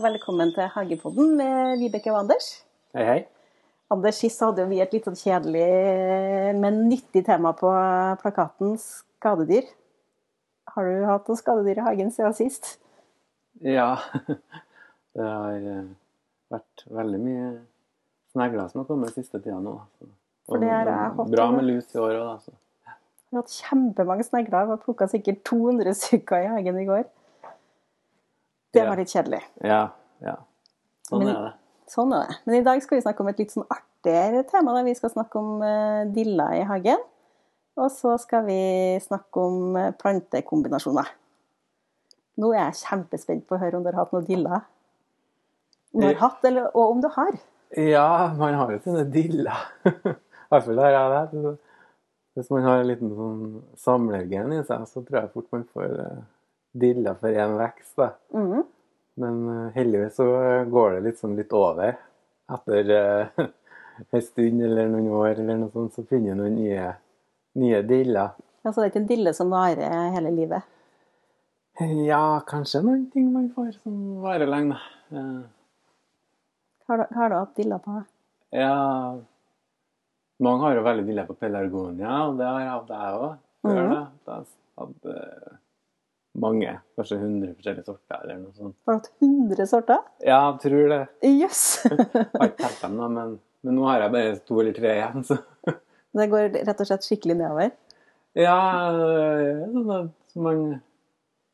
og velkommen til Hagepodden med Vibeke og Anders. Hei, hei. Anders, sist hadde vi et litt sånn kjedelig, men nyttig tema på plakaten skadedyr. Har du hatt noen skadedyr i hagen siden sist? Ja, det har eh, vært veldig mye snegler som har kommet siste tida nå. altså. For det har jeg hatt Bra med lus i år òg, da. Vi har hatt kjempemange snegler. Vi plukka sikkert 200 stykker i hagen i går. Det var litt kjedelig. Ja, ja. Sånn Men- er det. Sånn er det. Men i dag skal vi snakke om et litt sånn artigere tema. Da. Vi skal snakke om uh, dilla i hagen. Og så skal vi snakke om eh, plantekombinasjoner. Nå er jeg kjempespent på å høre om dere har hatt noen diller. Om du har Eh. hatt, eller, og om du har. Ja, man har jo sine diller. I hvert fall har jeg det. Hvis man har en liten sånn samlergen i seg, så tror jeg fort man får eh, diller for én vekst. da. Mm. Men eh, heldigvis så går det sånn litt over. Etter uh, en stund eller noen år eller noe sånt, så finner du noen nye, nye diller. Altså, det er ikke en dille som varer hele livet. Ja, kanskje noen ting man får som varer lenge. Eh, Hva har du, har du hatt diller på? Ja Mange har jo veldig diller på pelargonia, og det har jeg hatt jeg òg. Mm -hmm. Da eh, mange, kanskje 100 forskjellige sorter eller noe sånt. Har du hatt 100 sorter? Ja, jeg tror det. Jøss! Jeg har ikke telt dem, da, men, men nå har jeg bare to eller tre igjen, så det går rett og slett skikkelig nedover. Ja, sånn at man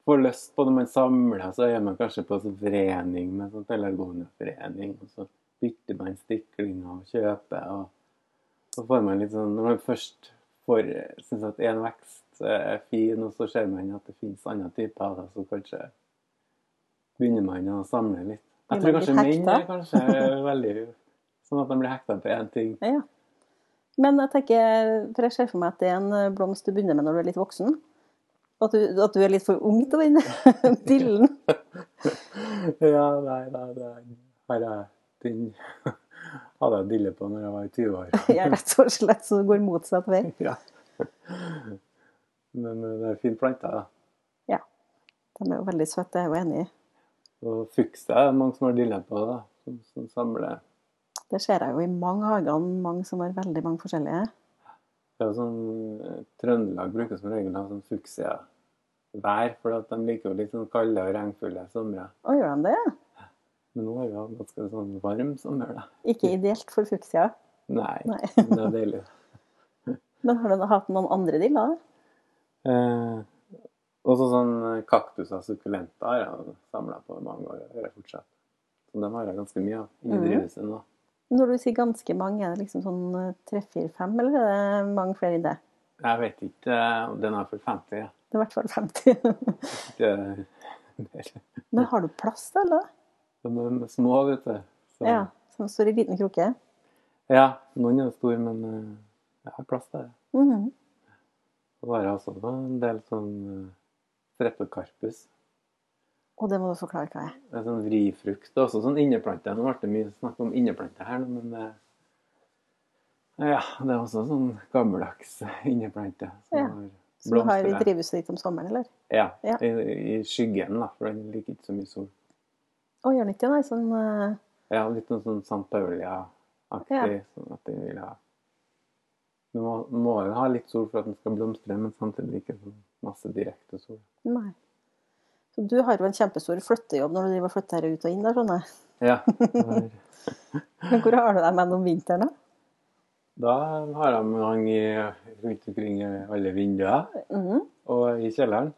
får lyst på når man samler, så er man kanskje på en forening med sånn pelargoniaforening, og så bytter man stiklinger og kjøper, og så får man litt sånn Når man først får syns at én vekst er fin, og så ser man at det finnes andre typer av det, så kanskje begynner man å samle litt. Jeg tror kanskje menn er kanskje veldig sånn at de blir hekta på én ting. Ja. Men jeg tenker, for jeg ser for meg at det er en blomst du begynner med når du er litt voksen. At du, at du er litt for ung til vinne dillen. Ja, nei, nei, det Her jeg den hadde jeg dille på når jeg var i 20 år. Ja, rett og slett, så det går motsatt vei. Ja. Men eh, det er fin plante, Ja. De er jo veldig søte, det er jo enig i. Og fuks er det mange som har dilla på, da. Som, som samler Det ser jeg jo i mange hager, mange som har veldig mange forskjellige. Det er jo sånn eh, Trøndelag bruker som regel å ha sånn fuksia vær, for at de liker jo litt sånn kalde og regnfulle somre. Å, gjør de det? Men nå har vi hatt ganske sånn varm sommer, da. Ikke ideelt for fuksia. Nei, Nei. det er deilig. Men har du hatt noen andre diller? Eh, også sånn kaktuser, sukkulenter, har jeg samla på mange år. gjør jeg fortsatt. Så dem har jeg ganske mye av i mm. drivhuset nå. Når du sier ganske mange, er det liksom sånn eh, tre, fire, fem, eller er det mange flere i det? Jeg vet ikke. eh, Den er for 50. Ja. Det er i hvert fall 50. Ikke- Men har du plass til det? De er små, vet du. Så, Ja, som står i liten krukke? ja, noen er store, men eh, jeg har plass til det. Mm Så har er også en del sånn streptokarpus. Og det må du forklare hva er. Det er sånn vrifrukt. Det er også sånn inneplante. Nå ble det mye snakk om inneplante her, men det, ja, det er også sånn gammeldags inneplante. Som Ja. har Som du har drivhuset ditt om sommeren, eller? Ja, Ja. I, i skyggen, da, for den liker ikke så mye sol. Å, gjør den ikke det? Sånn uh... Ja, litt noe sånn Sankt Paulia-aktig. Ja. Sånn at den vil ha Du må, må jo ha litt sol for at den skal blomstre, men samtidig ikke masse direkte sol. Nei. Så du har jo en kjempestor flyttejobb når du driver og flytter ut og inn der, skjønner jeg. Ja. Men hvor har du deg med om vinteren, da? Da har jeg mange i- rundt omkring alle vinduer. Mhm. Og i kjelleren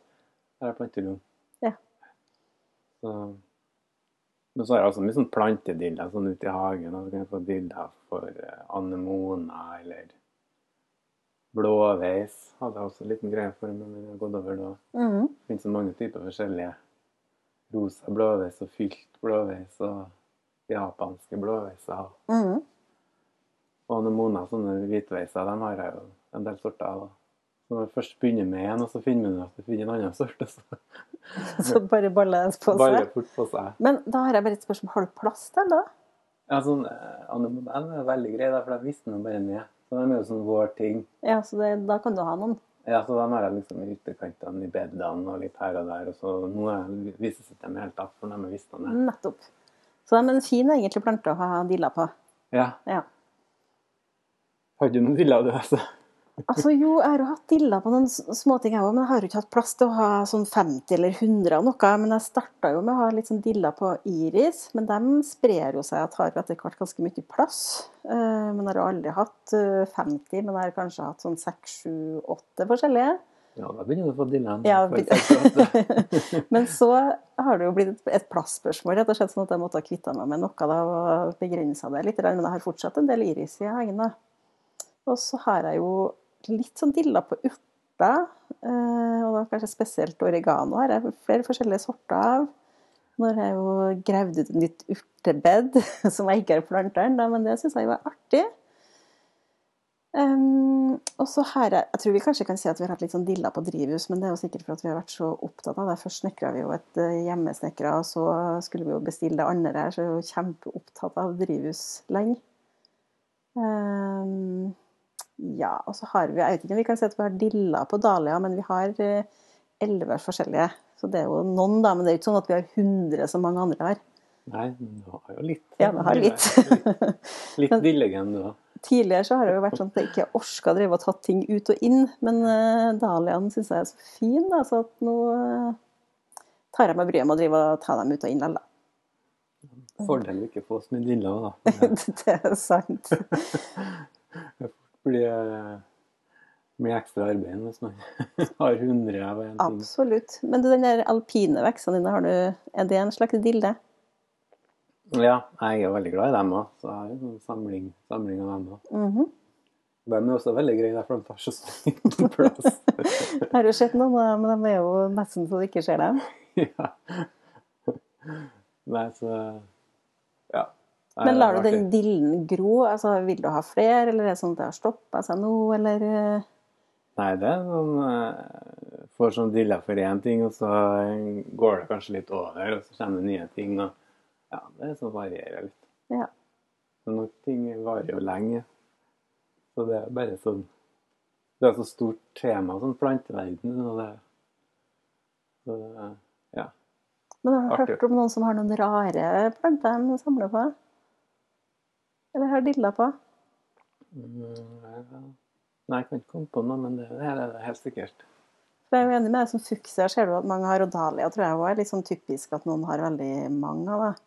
har jeg planterom. Ja. Så, men så har jeg også mye sånn plantedilla sånn ute i hagen. Og så kan jeg få dilla for anemoner anemona eller blåveis. Hadde jeg også en liten greie for, men den har gått over nå. Mhm. Det finnes så mange typer forskjellige. Rosa blåveis og fylt blåveis og japanske blåveiser. Mhm. Og anemona, sånne hvitveiser, de har jeg jo en del sorter av. Så når du først begynner med en, og så finner du at du finner en annen sort, så Så bare baller på baller seg. fort på seg. Men da har jeg bare et spørsmål. Har du plass til den, da? Ja, sånn, eh, anemona er veldig grei, for de visner bare ned. Så de er jo sånn vår ting. Ja, så det, da kan du ha noen. Ja, så de har jeg liksom i ytterkantene i bedene og litt her og der. Og så nå er- vises ikke de helt av, for de er visna ned. Nettopp. Så de er en fin egentlig plante å ha dilla på. Ja. Ja. Har du noen dilla, du, altså? Altså jo, jeg har jo hatt dilla på noen småting jeg òg, men jeg har jo ikke hatt plass til å ha sånn 50 eller 100 av noe. Men jeg starta jo med å ha litt sånn dilla på iris, men de sprer jo seg og tar jo etter hvert ganske mye plass. Eh, Men jeg har aldri hatt eh, 50, men jeg har kanskje hatt sånn 6, 7, 8 forskjellige. Ja, da begynner du å få dilla Ja, For begyn- seks og åtte. Men så har det jo blitt et- et plassspørsmål, rett og slett sånn at jeg måtte ha kvitta meg med noe da, og begrensa det litt. Men jeg har fortsatt en del iris i hengene. Og så har jeg jo litt sånn dilla på urter, eh, og da kanskje spesielt oregano har jeg flere forskjellige sorter av. Nå har jeg jo gravd ut et nytt urtebed som jeg ikke har planta ennå, men det syns jeg er artig. Um, og så her, Jeg tror vi kanskje kan si at vi har hatt litt sånn dilla på drivhus, men det er jo sikkert for at vi har vært så opptatt av det. Først snekra vi jo et eh, hjemmesnekra, og så skulle vi jo bestille det andre her, så vi er jo kjempeopptatt av drivhus lenge. Um, ja, og så har vi Jeg vet ikke om vi kan si at vi har dilla på dahlia, men vi har eh, elleve forskjellige. Så det er jo noen, da, men det er jo ikke sånn at vi har 100 som mange andre har. Nei, men du har jo litt. Ja, vi har litt. litt dillegen, du òg. Tidligere så har det jo vært sånn at jeg ikke orka drive og tatt ting ut og inn, men uh, dahliaen syns jeg er så fin, da, så at nå uh, tar jeg meg bryet med å drive og ta dem ut og inn likevel. Fordel å ikke få så mye diller, da. det er sant. Blir eh, mye ekstra arbeid hvis man har 100 av en ting. Absolutt. Men du, den der alpine vekstene dine, har du, er det en slags dilde? Ja, jeg er veldig glad i dem òg, så jeg har en samling, samling av dem òg. Mhm. De er også veldig greie, for de tar så stor plass. Jeg har jo sett noen, av dem, men de er jo nesten så du ikke ser dem. ja. Nei, så Ja. Men lar du den dillen gro? Altså, vil du ha flere, eller er det sånn at det har stoppa seg nå, eller eh, Nei, det er sånn eh, Får sånn dilla for én ting, og så går det kanskje litt over, og så kommer det nye ting. og Ja, det er sånn varierer litt. Ja. Men noen ting varer jo lenge. Så det er bare sånn Det er så stort tema, sånn planteverden. Og det, så det, ja. Men har du Artig. hørt om noen som har noen rare planter de samler på? Eller har dilla på? Mm. Nei, jeg kan ikke komme på noe, men det, her er det helt sikkert. For jeg er jo enig med deg som fuksia, ser du at mange har, odalia, tror jeg òg er litt sånn typisk at noen har veldig mange av. det.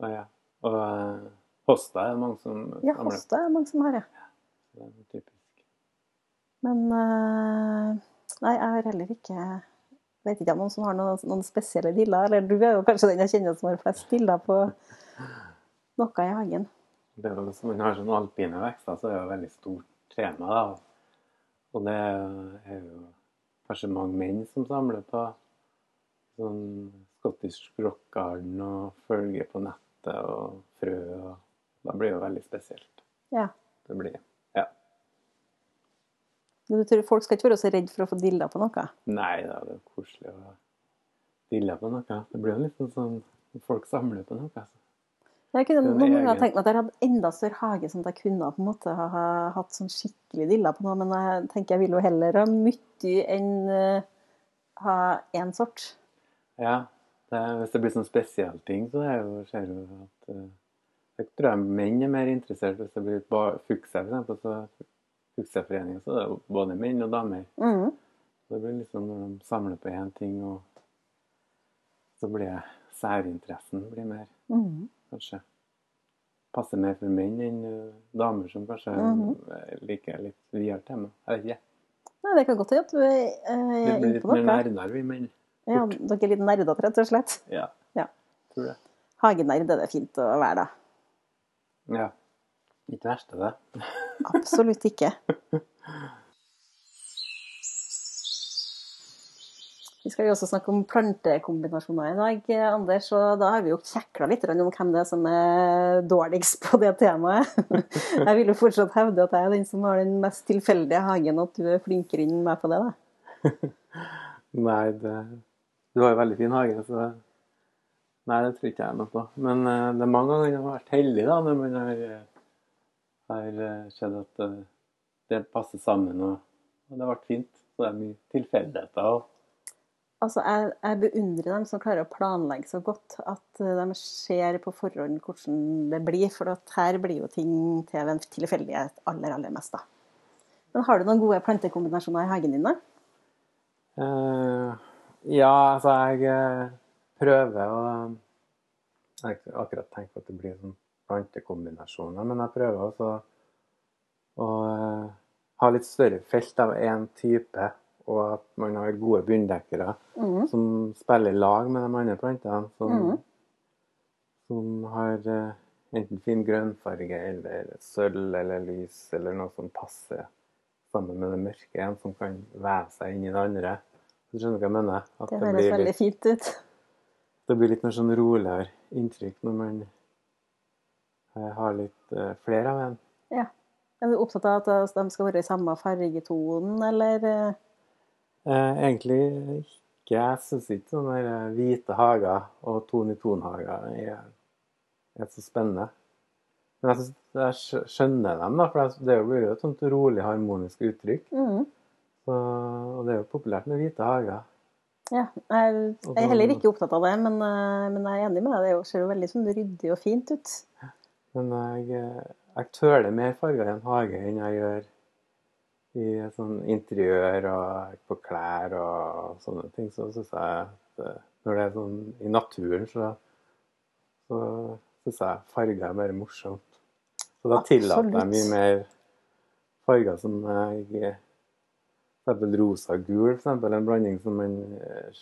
Å ja. og uh, hosta er det mange som Ja, samler. hoste er det mange som har, ja. Det er typisk. Men uh, nei, jeg har heller ikke Vet ikke om noen som har noen, noen spesielle diller. Eller du er jo kanskje den jeg kjenner som har flest diller på noe i hagen. Det er jo, hvis man har sånne alpine vekster, så er det jo veldig stort tema. da. Og det er jo kanskje mange menn som samler på sånn Scottish rock garden og følger på nettet og frø. og Da blir det jo veldig spesielt. Ja. Det blir Ja. Men du tror folk skal ikke være så redd for å få dilla på noe? Nei, da er det jo koselig å dille på noe. Det blir jo litt sånn folk samler på noe. altså. Jeg kunne noen ganger tenkt meg at jeg hadde enda større hage, sånn at jeg kunne på en måte ha, ha hatt sånn skikkelig dilla på noe, men jeg tenker jeg vil jo heller ha mye enn uh, ha én sort. Ja, det, hvis det blir sånn spesialting, så er jo, ser du at uh, Jeg tror jeg menn er mer interessert hvis det blir fuksa, for eksempel. Så Fukseforeningen, så er det jo både menn og damer. Mm. Så det blir liksom når de samler på én ting, og så blir særinteressen blir mer, Mhm. Kanskje. Passer mer for menn enn eh, damer som kanskje mm -hmm. liker litt videre tema. Jeg vet ikke. Nei, det kan godt hende at du er Vi eh, blir litt på mer noe. nerdere, vi menn. Ja, dere er litt nerdete, rett og slett. Ja. Ja. Tror det. Hagenerd er det fint å være, da. Ja. Ikke verst, av det. Absolutt ikke. Vi skal jo også snakke om plantekombinasjoner i dag, Anders. Og da har vi jo kjekla litt om hvem det er som er dårligst på det temaet. Jeg vil jo fortsatt hevde at jeg er den som har den mest tilfeldige hagen, og at du er flinkere enn meg på det. da. Nei, det, du har jo veldig fin hage, så Nei, det tror ikke jeg noe på. Men eh, det er mange ganger jeg har vært heldig da, når man har, eh, har eh, sett at det passer sammen, og, og det har vært fint. Så det er mye tilfeldigheter. Og Altså, jeg, jeg beundrer dem som klarer å planlegge så godt at eh, de ser på forhånd hvordan det blir. For her blir jo ting til en tilfeldighet aller, aller mest, da. Men har du noen gode plantekombinasjoner i hagen din, da? Uh, ja, altså jeg eh, prøver å Jeg har ikke akkurat tenkt at det blir sånn plantekombinasjoner, men jeg prøver også å eh, ha litt større felt av én type, og at man har gode bunndekkere Mm. som spiller lag med de andre plantene, som, mm. som har uh, enten fin grønnfarge eller sølv eller lys, eller noe som passer sammen med det mørke, en som kan veve seg inn i det andre. Du skjønner hva jeg mener? At Det høres veldig fint ut. det blir litt mer sånn roligere inntrykk når man eh, har litt uh, flere av en. Ja. Er du opptatt av at de skal være i samme fargetonen, eller? Eh? Egentlig ikke. Jeg syns ikke sånne eh, hvite hager og ton-i-ton-hager er, er så spennende. Men jeg, synes, jeg skjønner dem, da, for det blir jo et sånt rolig, harmonisk uttrykk. Mm. Så, og det er jo populært med hvite hager. Ja, jeg, er heller ikke opptatt av det, men, eh, men jeg er enig med deg. Det er ser jo veldig sånn ryddig og fint ut. Men jeg, jeg tøler mer farger i en hage enn jeg gjør i sånn interiør og på klær og sånne ting. Så syns jeg at eh, når det er sånn i naturen, så, så syns jeg farger er bare morsomt. Så da tillater jeg mye mer farger som jeg F.eks. eksempel rosa og gul, for eksempel, en blanding som man eh,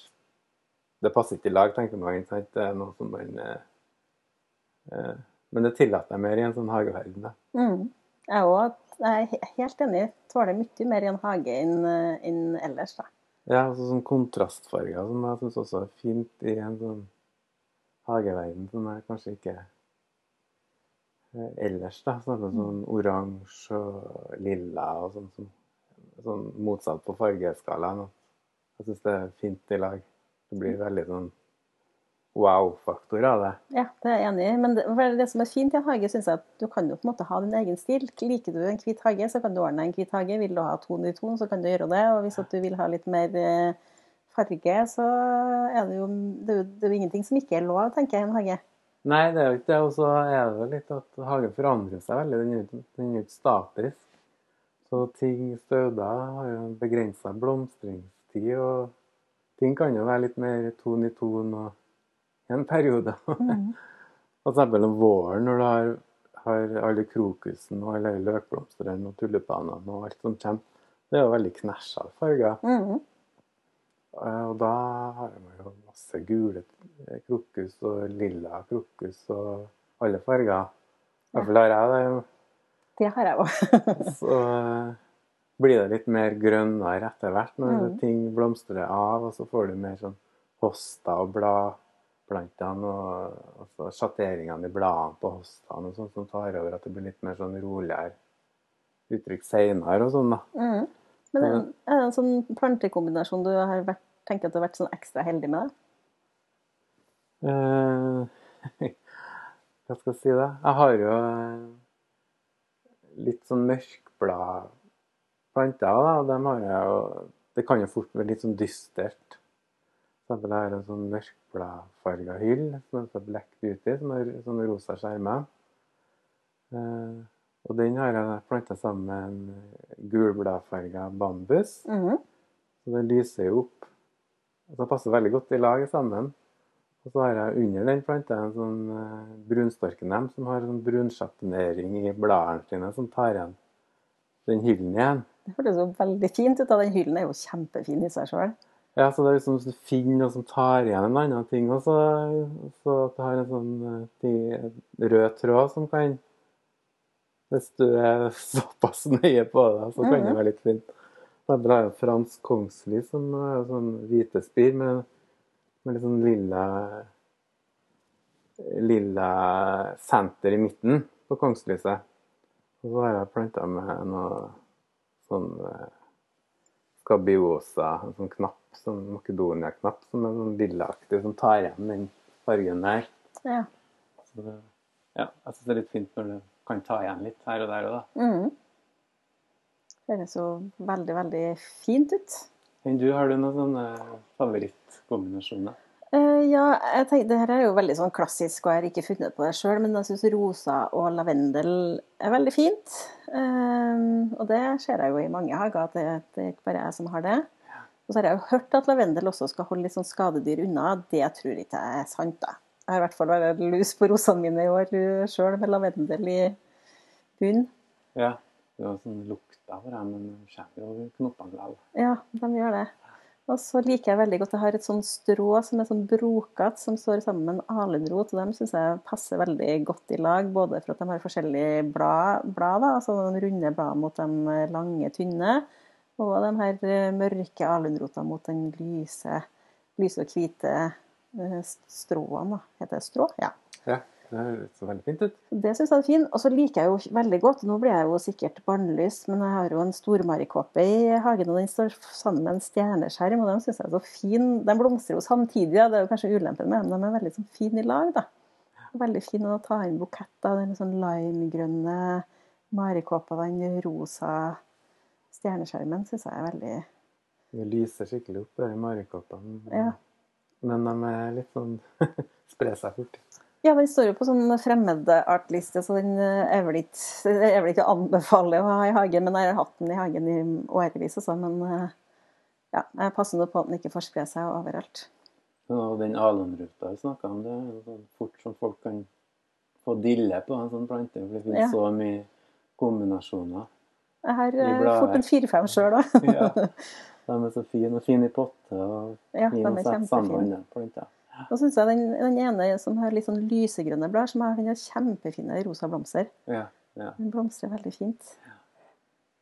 Det passer ikke i lag, tenker man. ikke sant? Det er noe som man eh, eh, Men det tillater jeg mer i en sånn hageverden. da. Mm. Jeg, også, jeg er helt enig. Tåler mye mer i en hage enn eh, enn ellers. Da. Ja, altså sånn kontrastfarger som jeg syns også er fint i en sånn hageverden som jeg kanskje ikke eh, ellers, da. Sånn, sånn oransje og lilla og sånn sånn, sånn motsatt på fargeskalaen. Jeg syns det er fint i lag. Det blir veldig sånn wow-faktor av det. Ja, det er jeg enig i. Men det, det som er fint i en hage, syns jeg at du kan jo på en måte ha din egen stil. Liker du en hvit hage, så kan du ordne en hvit hage. Vil du ha ton i ton, så kan du gjøre det. Og hvis du vil ha litt mer eh, farge, så er det jo det er jo, det er jo ingenting som ikke er lov, tenker jeg, i en hage. Nei, det er jo ikke det. Og så er det litt at hagen forandrer seg veldig. Den er jo ikke- statisk. Så ting støder har jo en begrensa blomstringstid, og ting kan jo være litt mer ton i ton og en periode. Mm. Eksempel om våren, når du har, har alle krokusen og alle løkblomstene og tulipanene og alt som kommer. Det er jo veldig knæsja farger. Mm. Eh, Og da har man jo masse gule krokus og lilla krokus og alle farger. I hvert fall har jeg det. Det har jeg òg. Så eh, blir det litt mer grønnere etter hvert når Mm. ting blomstrer av, og så får du mer sånn hosta og bladplantene og altså sjatteringene i bladene på hostene og sånn som tar over at det blir litt mer sånn roligere uttrykk seinere og sånn, da. Mm. Men er det- en sånn plantekombinasjon du har vært, tenkt at du har vært sånn ekstra heldig med? Eh, Hva skal jeg si da? Jeg har jo eh, litt sånn mørkblad planter, da. dem har jeg jo Det kan jo fort være litt sånn dystert. For eksempel jeg en sånn mørkbladfarga hyll som heter Black Beauty, som har sånne rosa skjermer. Eh, og den har jeg planta sammen med en gulbladfarga bambus. Mhm. Så den lyser jo opp. Og den passer veldig godt i lag sammen. Og så har jeg under den planta en sånn eh, brunstorkenem som har sånn brunsjatinering i bladene sine, som tar igjen den hyllen igjen. Det hørtes jo veldig fint ut. og Den hyllen er jo kjempefin i seg sjøl. Ja, så det er liksom du finner noe som tar igjen en annen ting, og så, at du har en sånn eh, ting, rød tråd som kan Hvis du er såpass nøye på det, så kan det være litt fint. Det er fransk kongsly som er sånn hvite spir med, med litt sånn lilla lilla senter i midten på kongslyset. Og så har jeg planta med noe sånn eh, skabiosa, en sånn knapp, sånn Makedonia-knapp, som er sånn lillaaktig, som tar igjen den fargen der. Ja. Så det, ja, jeg syns det er litt fint når du kan ta igjen litt her og der òg, da. Det Høres jo veldig, veldig fint ut. Enn du, har du noen sånne favorittkombinasjoner? Eh, ja, jeg tenker, det her er jo veldig sånn klassisk, og jeg har ikke funnet på det sjøl, men jeg syns rosa og lavendel er veldig fint. Eh, og det ser jeg jo i mange hager, at det, det er ikke bare jeg som har det. Og så har jeg jo hørt at lavendel også skal holde litt sånn skadedyr unna. Det tror jeg ikke er sant, da. Jeg har i hvert fall vært lus på rosene mine i år sjøl, med lavendel i bunn. Ja, det var sånn lukta for her men kommer jo knoppene likevel. Ja, de gjør det. Og så liker jeg veldig godt Jeg har et sånn strå som er sånn brokete, som står sammen med en alunrot. og De syns jeg passer veldig godt i lag, både for at de har forskjellige blad, blad da, altså de runde bladene mot de lange, tynne, og de her mørke alunrotene mot den lyse, lyse og hvite stråen. stråene. da. Heter det strå? Ja. Ja, det høres veldig fint ut. Det syns jeg er fint. Og så liker jeg jo veldig godt Nå blir jeg jo sikkert barnelys, men jeg har jo en stormarikåpe i hagen, og den står sammen med en stjerneskjerm, og de syns jeg er så fin. De blomstrer jo samtidig, det er jo kanskje ulempen med dem. De er veldig sånn fin i lag, da. Veldig fin å ta inn buketter. Den sånn limegrønne marikåpa, den rosa stjerneskjermen, syns jeg er veldig Det lyser skikkelig opp, de marikåpene. Ja. Men de er litt sånn Sprer seg fort. Ja, den står jo på sånn fremmedartliste, så den er vel ikke, å anbefale å ha i hagen. Men jeg har hatt den i hagen i årevis, altså. Men eh, ja, jeg passer nå på at den ikke får spre seg overalt. Og den alunruta jeg snakka om, det er sånn fort som folk kan få dille på en sånn plante. For det finnes Ja. så mye kombinasjoner. Jeg har eh, fort en fire-fem sjøl, òg. Ja. De er så fine, og fine i potte og fine å sette sammen planter. Og syns jeg den, den ene som har litt sånn lysegrønne blader, som har den har kjempefine rosa blomster. Ja, ja. Den blomstrer veldig fint.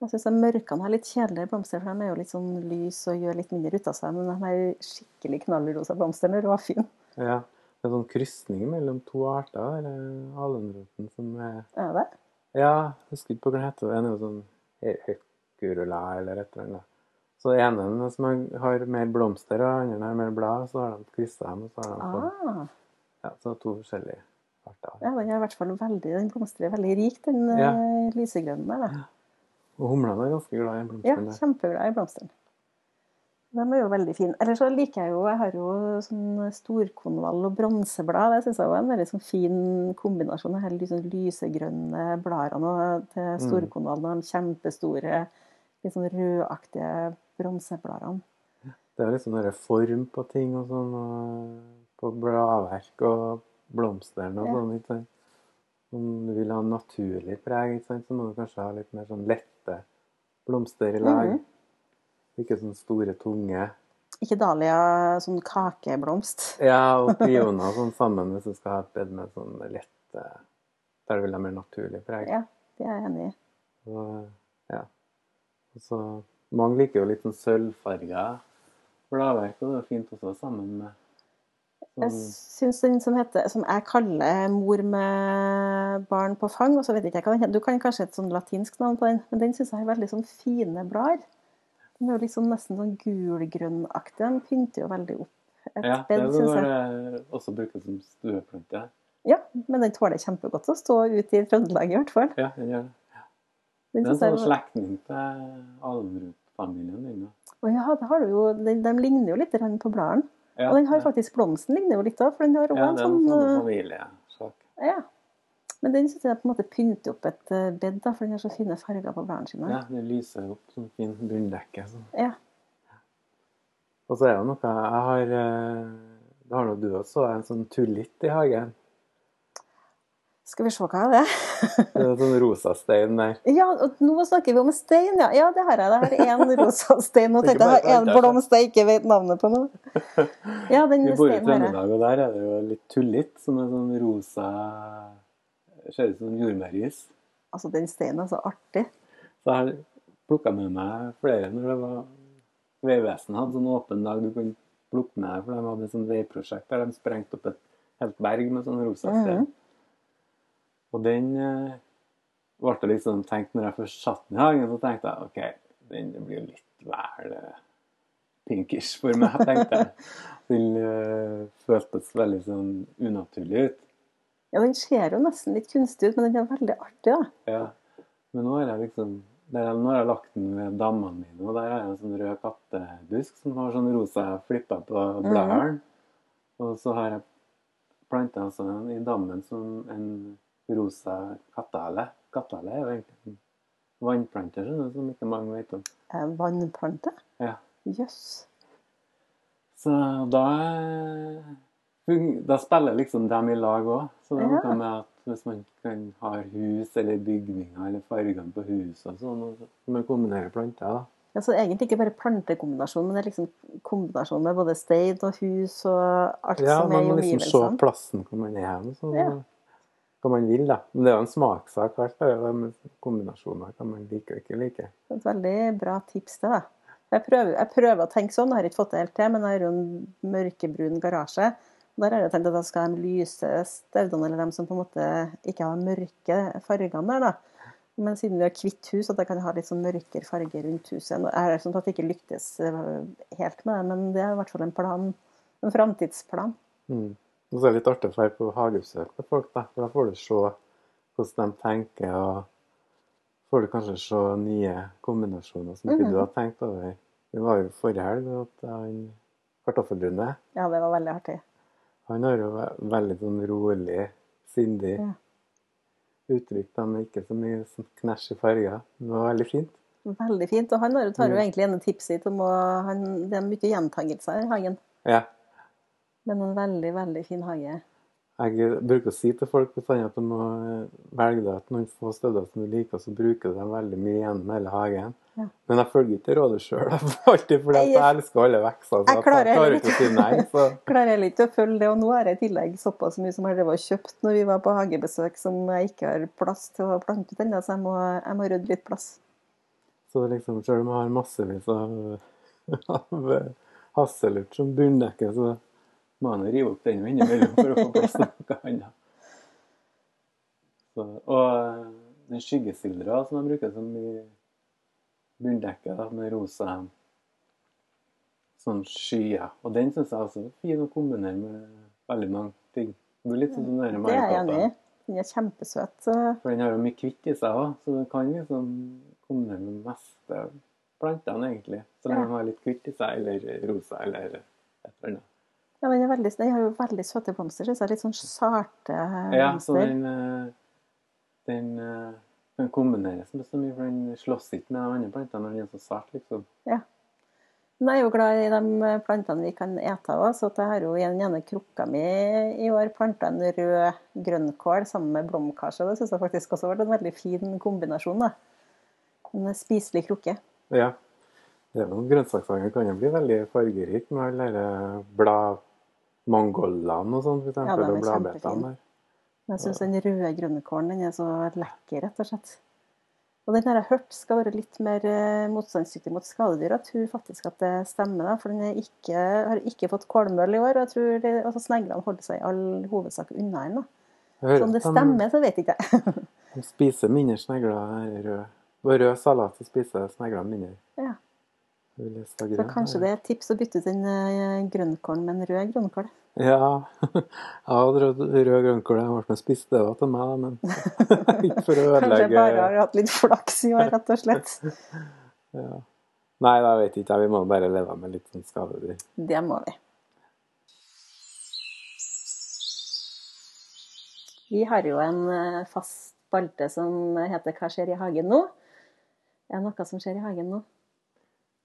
Jeg syns mørkene har litt kjedeligere blomster, for de er jo litt sånn lys og gjør litt mindre ut av seg. Men de her skikkelig knallrosa blomstene er råfine. ja. Det er sånn krysning mellom to arter, eller alunroten som er Er det? Ja, jeg husker ikke hva den heter. Den er jo sånn høkurula eller et eller annet. Så den ene som har- mer blomster, og den andre har mer blad, så har de kryssa dem, og så har de fått Ah, ja, så to forskjellige arter. ja, den er i hvert fall veldig Den blomstrer veldig rik, den Ja. eh, lysegrønne der. da. Og humlene er ganske glad i blomstene. Ja, kjempeglad i blomstene. De er jo veldig fine. Ellers så liker jeg jo Jeg har jo sånn storkonvall og bronseblad. Det syns jeg var en veldig sånn fin kombinasjon. De her sånn lysegrønne bladene til Mm. storkonvallen og de kjempestore, litt sånn rødaktige bronsebladene. Det er liksom dere form på ting og sånn, og på bladverk og blomstene og Ja. sånn, ikke sant. Om du vil ha naturlig preg, ikke sant, så må du kanskje ha litt mer sånn lette blomster i lag. Mhm. Ikke sånn store, tunge. Ikke dahlia sånn kakeblomst. Ja, og pioner sånn sammen hvis du skal ha et bed med sånn lette Der du vil ha mer naturlig preg. Ja, det er jeg enig i. Og, ja. Og så, mange liker jo litt sånn sølvfarga bladverk, og det er fint også sammen med Jeg sånn syns den som heter Som jeg kaller 'Mor med barn på fang', og så vet ikke jeg hva den heter. Du kan kanskje et sånn latinsk navn på den, men den syns jeg har veldig sånn fine blader. Den er jo liksom nesten sånn gulgrønnaktig. Den pynter jo veldig opp et Ja, bed, syns jeg. det også brukes som stueplante. Ja, men den tåler kjempegodt å stå ute i Trøndelag, i hvert fall. Ja, den gjør det. Den Det er en sånn slektning til alunrotfamilien din. Og Å ja, det har du jo. De, de ligner jo litt på bladene. Ja, og den har faktisk blomsten ligner jo litt òg, for den har også Ja, en det er sånn en sånn eh, familiesak. Ja. Men den synes jeg på en måte pynter opp et eh, bed, da, for den har så fine farger på bladene sine. Ja, det lyser opp sånn fin bunndekke. Sånn. Ja. Og så er det noe Jeg har eh, Det har nå du også, en sånn tullitt i hagen. Skal vi se hva det er? Det er sånn rosa stein der. Ja, og nå snakker vi om stein, ja. Ja, det har jeg. Det har én rosa stein. Nå tenkte jeg har en blomst jeg ikke vet navnet på nå. Ja, den Vi bor i. Trøndelag, og der er det jo litt tullitt, som er sånn rosa Ser ut som jordbærris. Altså, den steinen er så artig. Så jeg har plukka med meg flere når det var Vegvesenet hadde sånn åpen dag du kunne plukke med deg, for de hadde et sånt veiprosjekt der de sprengte opp et helt berg med sånn rosa stein. Mhm. Og den eh, ble det liksom tenkt når jeg først satt den i hagen, så tenkte jeg OK, den blir jo litt vel eh, pinkish for meg, tenkte jeg. Den eh, føltes veldig sånn unaturlig ut. Ja, den ser jo nesten litt kunstig ut, men den er veldig artig, da. Ja. Men nå har jeg liksom der, Nå har jeg lagt den ved dammene mine, og der har jeg en sånn rød kattebusk som har sånn rosa flipper på bladene. Og så har jeg planta altså en i dammen som en rosa kattehale. Kattehale er jo egentlig en vannplante som ikke mange vet om. Eh, Vannplante? Ja. Jøss. Så da, da spiller liksom dem i lag òg. Så det er Ja. noe med at hvis man kan ha hus eller bygninger eller fargene på huset og sånn, så man kombinere planter, da. Ja, så egentlig ikke bare plantekombinasjon, men det er liksom kombinasjon med både stein og hus og alt Ja, som er man må liksom se omgivelsene. plassen hvor man er hen. Hva man vil, da. Men det er jo en smakssak. Er jo med kombinasjoner kan man like og ikke like. Et veldig bra tips det, da. Jeg prøver, jeg prøver å tenke sånn, jeg har ikke fått det helt til, men jeg har jo en mørkebrun garasje. Der har jeg tenkt at da skal de lyse staudene, eller dem som på en måte ikke har mørke fargene der, da. Men siden vi har hvitt hus, at jeg kan ha litt sånn mørkere farge rundt huset. Jeg er sånn at det ikke lyktes eh, helt med det, men det er i hvert fall en plan. En framtidsplan. Mm. Og så er det litt artig å dra på hagebesøk med folk, da. For da får du se hvordan de tenker, og får du kanskje se nye kombinasjoner som ikke Mhm. du har tenkt over. Det var jo forrige helg at han Kartoffelbrune Ja, det var veldig artig. Han har jo ve- veldig sånn rolig, sindig Ja. uttrykk, da, med ikke så mye sånn knæsj i farger. Det var veldig fint. Veldig fint. Og han tar jo Mm. egentlig ene tipset sitt om å han, Det er mye gjentagelser i hagen. Ja. Men en veldig, veldig fin hage. Jeg bruker å si til folk at du må velge deg noen få steder som du liker, så bruker du dem veldig mye gjennom hele hagen. Ja. Men jeg følger ikke rådet sjøl, alltid fordi Jeg- jeg elsker alle vekster. Så Jeg klarer jeg klarer ikke å si nei. Så Klarer heller ikke å følge det. Og nå har jeg i tillegg såpass mye som jeg har kjøpt når vi var på hagebesøk, som jeg ikke har plass til å plante ut ennå, så jeg må, jeg må rydde litt plass. Så liksom, selv om jeg har massevis av, av eh, hasselurt som bunndekke, så må jeg nå rive opp den innimellom for å få plass til noe annet. Så, og eh, den skyggesildra som jeg bruker som i bunndekket, med rosa sånn skyer. Og den syns jeg også er fin å kombinere med veldig mange ting. Det blir litt sånn den Det er jeg enig i. Den er kjempesøt. For den har jo mye kvitt i seg òg, så den kan liksom kombinere med det meste plantene, egentlig. Så lenge Ja. den har litt kvitt i seg, eller rosa, eller et eller annet. Ja, den, er veldig, den har jo veldig søte blomster. Synes jeg. Litt sånn sarte blomster. Ja, så den, den, eh, den eh, kombineres med så mye, for den slåss ikke med de andre plantene når den er så sart, liksom. Men jeg er jo glad i de plantene vi kan ete òg, så jeg har jo i den ene krukka mi i år planta en rød grønnkål sammen med blomkarse. Det syns jeg faktisk også vært en veldig fin kombinasjon. da. En spiselig krukke. Ja. Det er jo Grønnsakshagen kan jo bli veldig fargerik med alle de bladmangoldene og sånn, for Ja, den er kjempefin. Jeg syns den røde grønnkålen den er så lekker, rett og slett. Og den har jeg hørt skal være litt mer eh, motstandsdyktig mot skadedyr. Jeg tror faktisk at det stemmer, for den ikke, har ikke fått kålmøll i år. Og jeg tror det, altså sneglene holder seg i all hovedsak unna den. Jeg Så om det stemmer, så vet ikke jeg. De spiser mindre snegler rød. På rød salat så spiser sneglene mindre. Ja. Det vil jeg si Så kanskje det er et tips å bytte ut den eh, med en rød grønnkål. Ja. Jeg hadde rød, rød grønnkål. Jeg ble og det var til meg, men ikke for å ødelegge Kanskje jeg bare har hatt litt flaks i år, rett og slett. ja. Nei, da vet jeg ikke. Vi må bare leve med litt sånn skadedyr. Det må vi. Vi har jo en eh, fast spalte som heter 'Hva skjer i hagen nå?' Er det noe som skjer i hagen nå?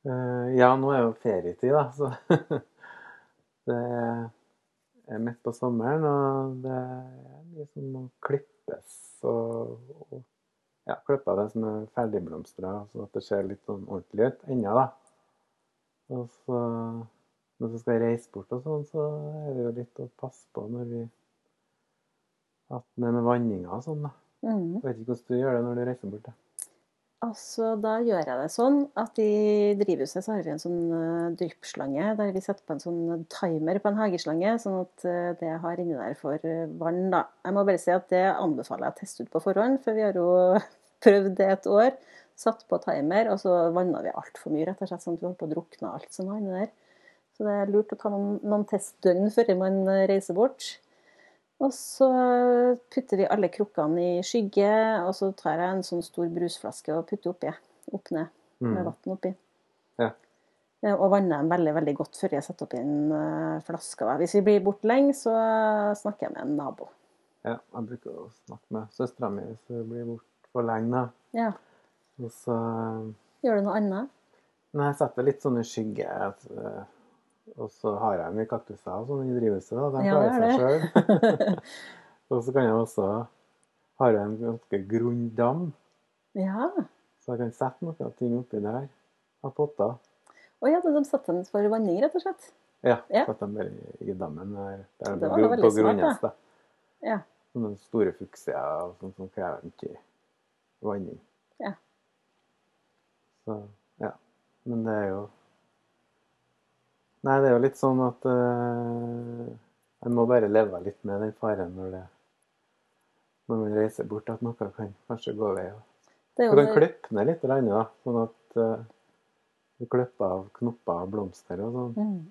Eh, ja, nå er jo ferietid, da, så det er midt på sommeren, og det er mye som må klippes og, og ja, klippe av det som er ferdigblomstra, så at det ser litt sånn ordentlig ut ennå, da. Og så når vi skal reise bort og sånn, så er det jo litt å passe på når vi at med, med vanninga og sånn, da. Mm. Jeg vet ikke hvordan du gjør det når du reiser bort, da. Altså, da gjør jeg det sånn at i drivhuset så har vi en sånn uh, dryppslange der vi setter på en sånn timer på en hageslange, sånn at det det har inni der eh, vann, da. Jeg må bare si at det anbefaler jeg å teste ut på forhånd, for vi har jo prøvd det et år. Satt på timer, og så vanna vi altfor mye, rett og slett, sånn at vi holdt på å drukne alt som var inni der. Så det er lurt å ta noen, noen testdøgn før man eh, reiser bort. Og så putter vi alle krukkene i skygge, og så tar jeg en sånn stor brusflaske og putter oppi. opp ned med Mm. vann oppi. Ja. Eh, Og vanner dem veldig veldig godt før jeg setter oppi en eh, flaske. Hvis vi blir borte lenge, så snakker jeg med en nabo. Ja, jeg bruker å snakke med søstera mi hvis hun blir borte for lenge. Ja. Og så Gjør du noe annet? Nei, jeg setter litt sånn i skygge. Og så har jeg mye kaktuser og sånn i drivhuset. De Ja, klarer seg sjøl. og så kan jeg også ha en ganske grunn dam, Ja. så jeg kan sette noen ting oppi der. Av potter. Å ja, de setter den for vanning, rett og slett? Ja, Ja. sette dem bare i dammen der. der Det var på grunnes, da. Ja. Sånne store fuksier og sånt som krever mye vanning. Ja. Så, ja. Men det er jo Nei, det er jo litt sånn at uh, En må bare leve litt med den faren når det når man reiser bort, at noe kan kanskje gå vei. Du kan klippe ned litt, grann, da, sånn at uh, du klipper av knopper og blomster og sånn. Mm.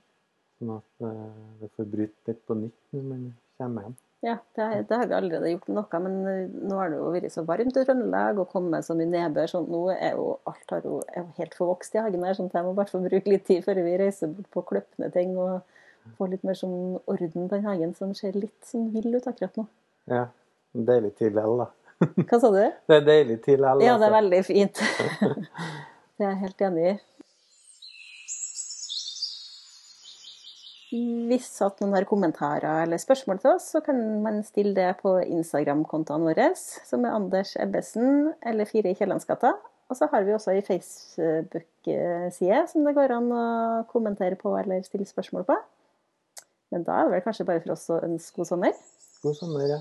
Sånn at uh, det får bryte litt på nytt når man kommer hjem. Ja, det, det har vi allerede gjort noe, men eh, nå har det jo vært så varmt i Trøndelag og kommet så mye nedbør. sånn nå er jo alt har jo, er jo helt forvokst i hagen her, sånn at jeg må bare få bruke litt tid før vi reiser bort på å ting og få litt mer sånn orden på den hagen som ser litt sånn vill ut akkurat nå. Ja. Deilig tid likevel, da. Hva sa du? Det er deilig tid likevel. Ja, det er altså. veldig fint. det er jeg helt enig i. Hvis at noen har kommentarer eller spørsmål til oss, så kan man stille det på Instagram-kontoene våre, som er Anders Ebbesen eller Fire i Kiellandsgata. Og så har vi også ei Facebook-side som det går an å kommentere på eller stille spørsmål på. Men da er det vel kanskje bare for oss å ønske god sommer. God sommer, ja.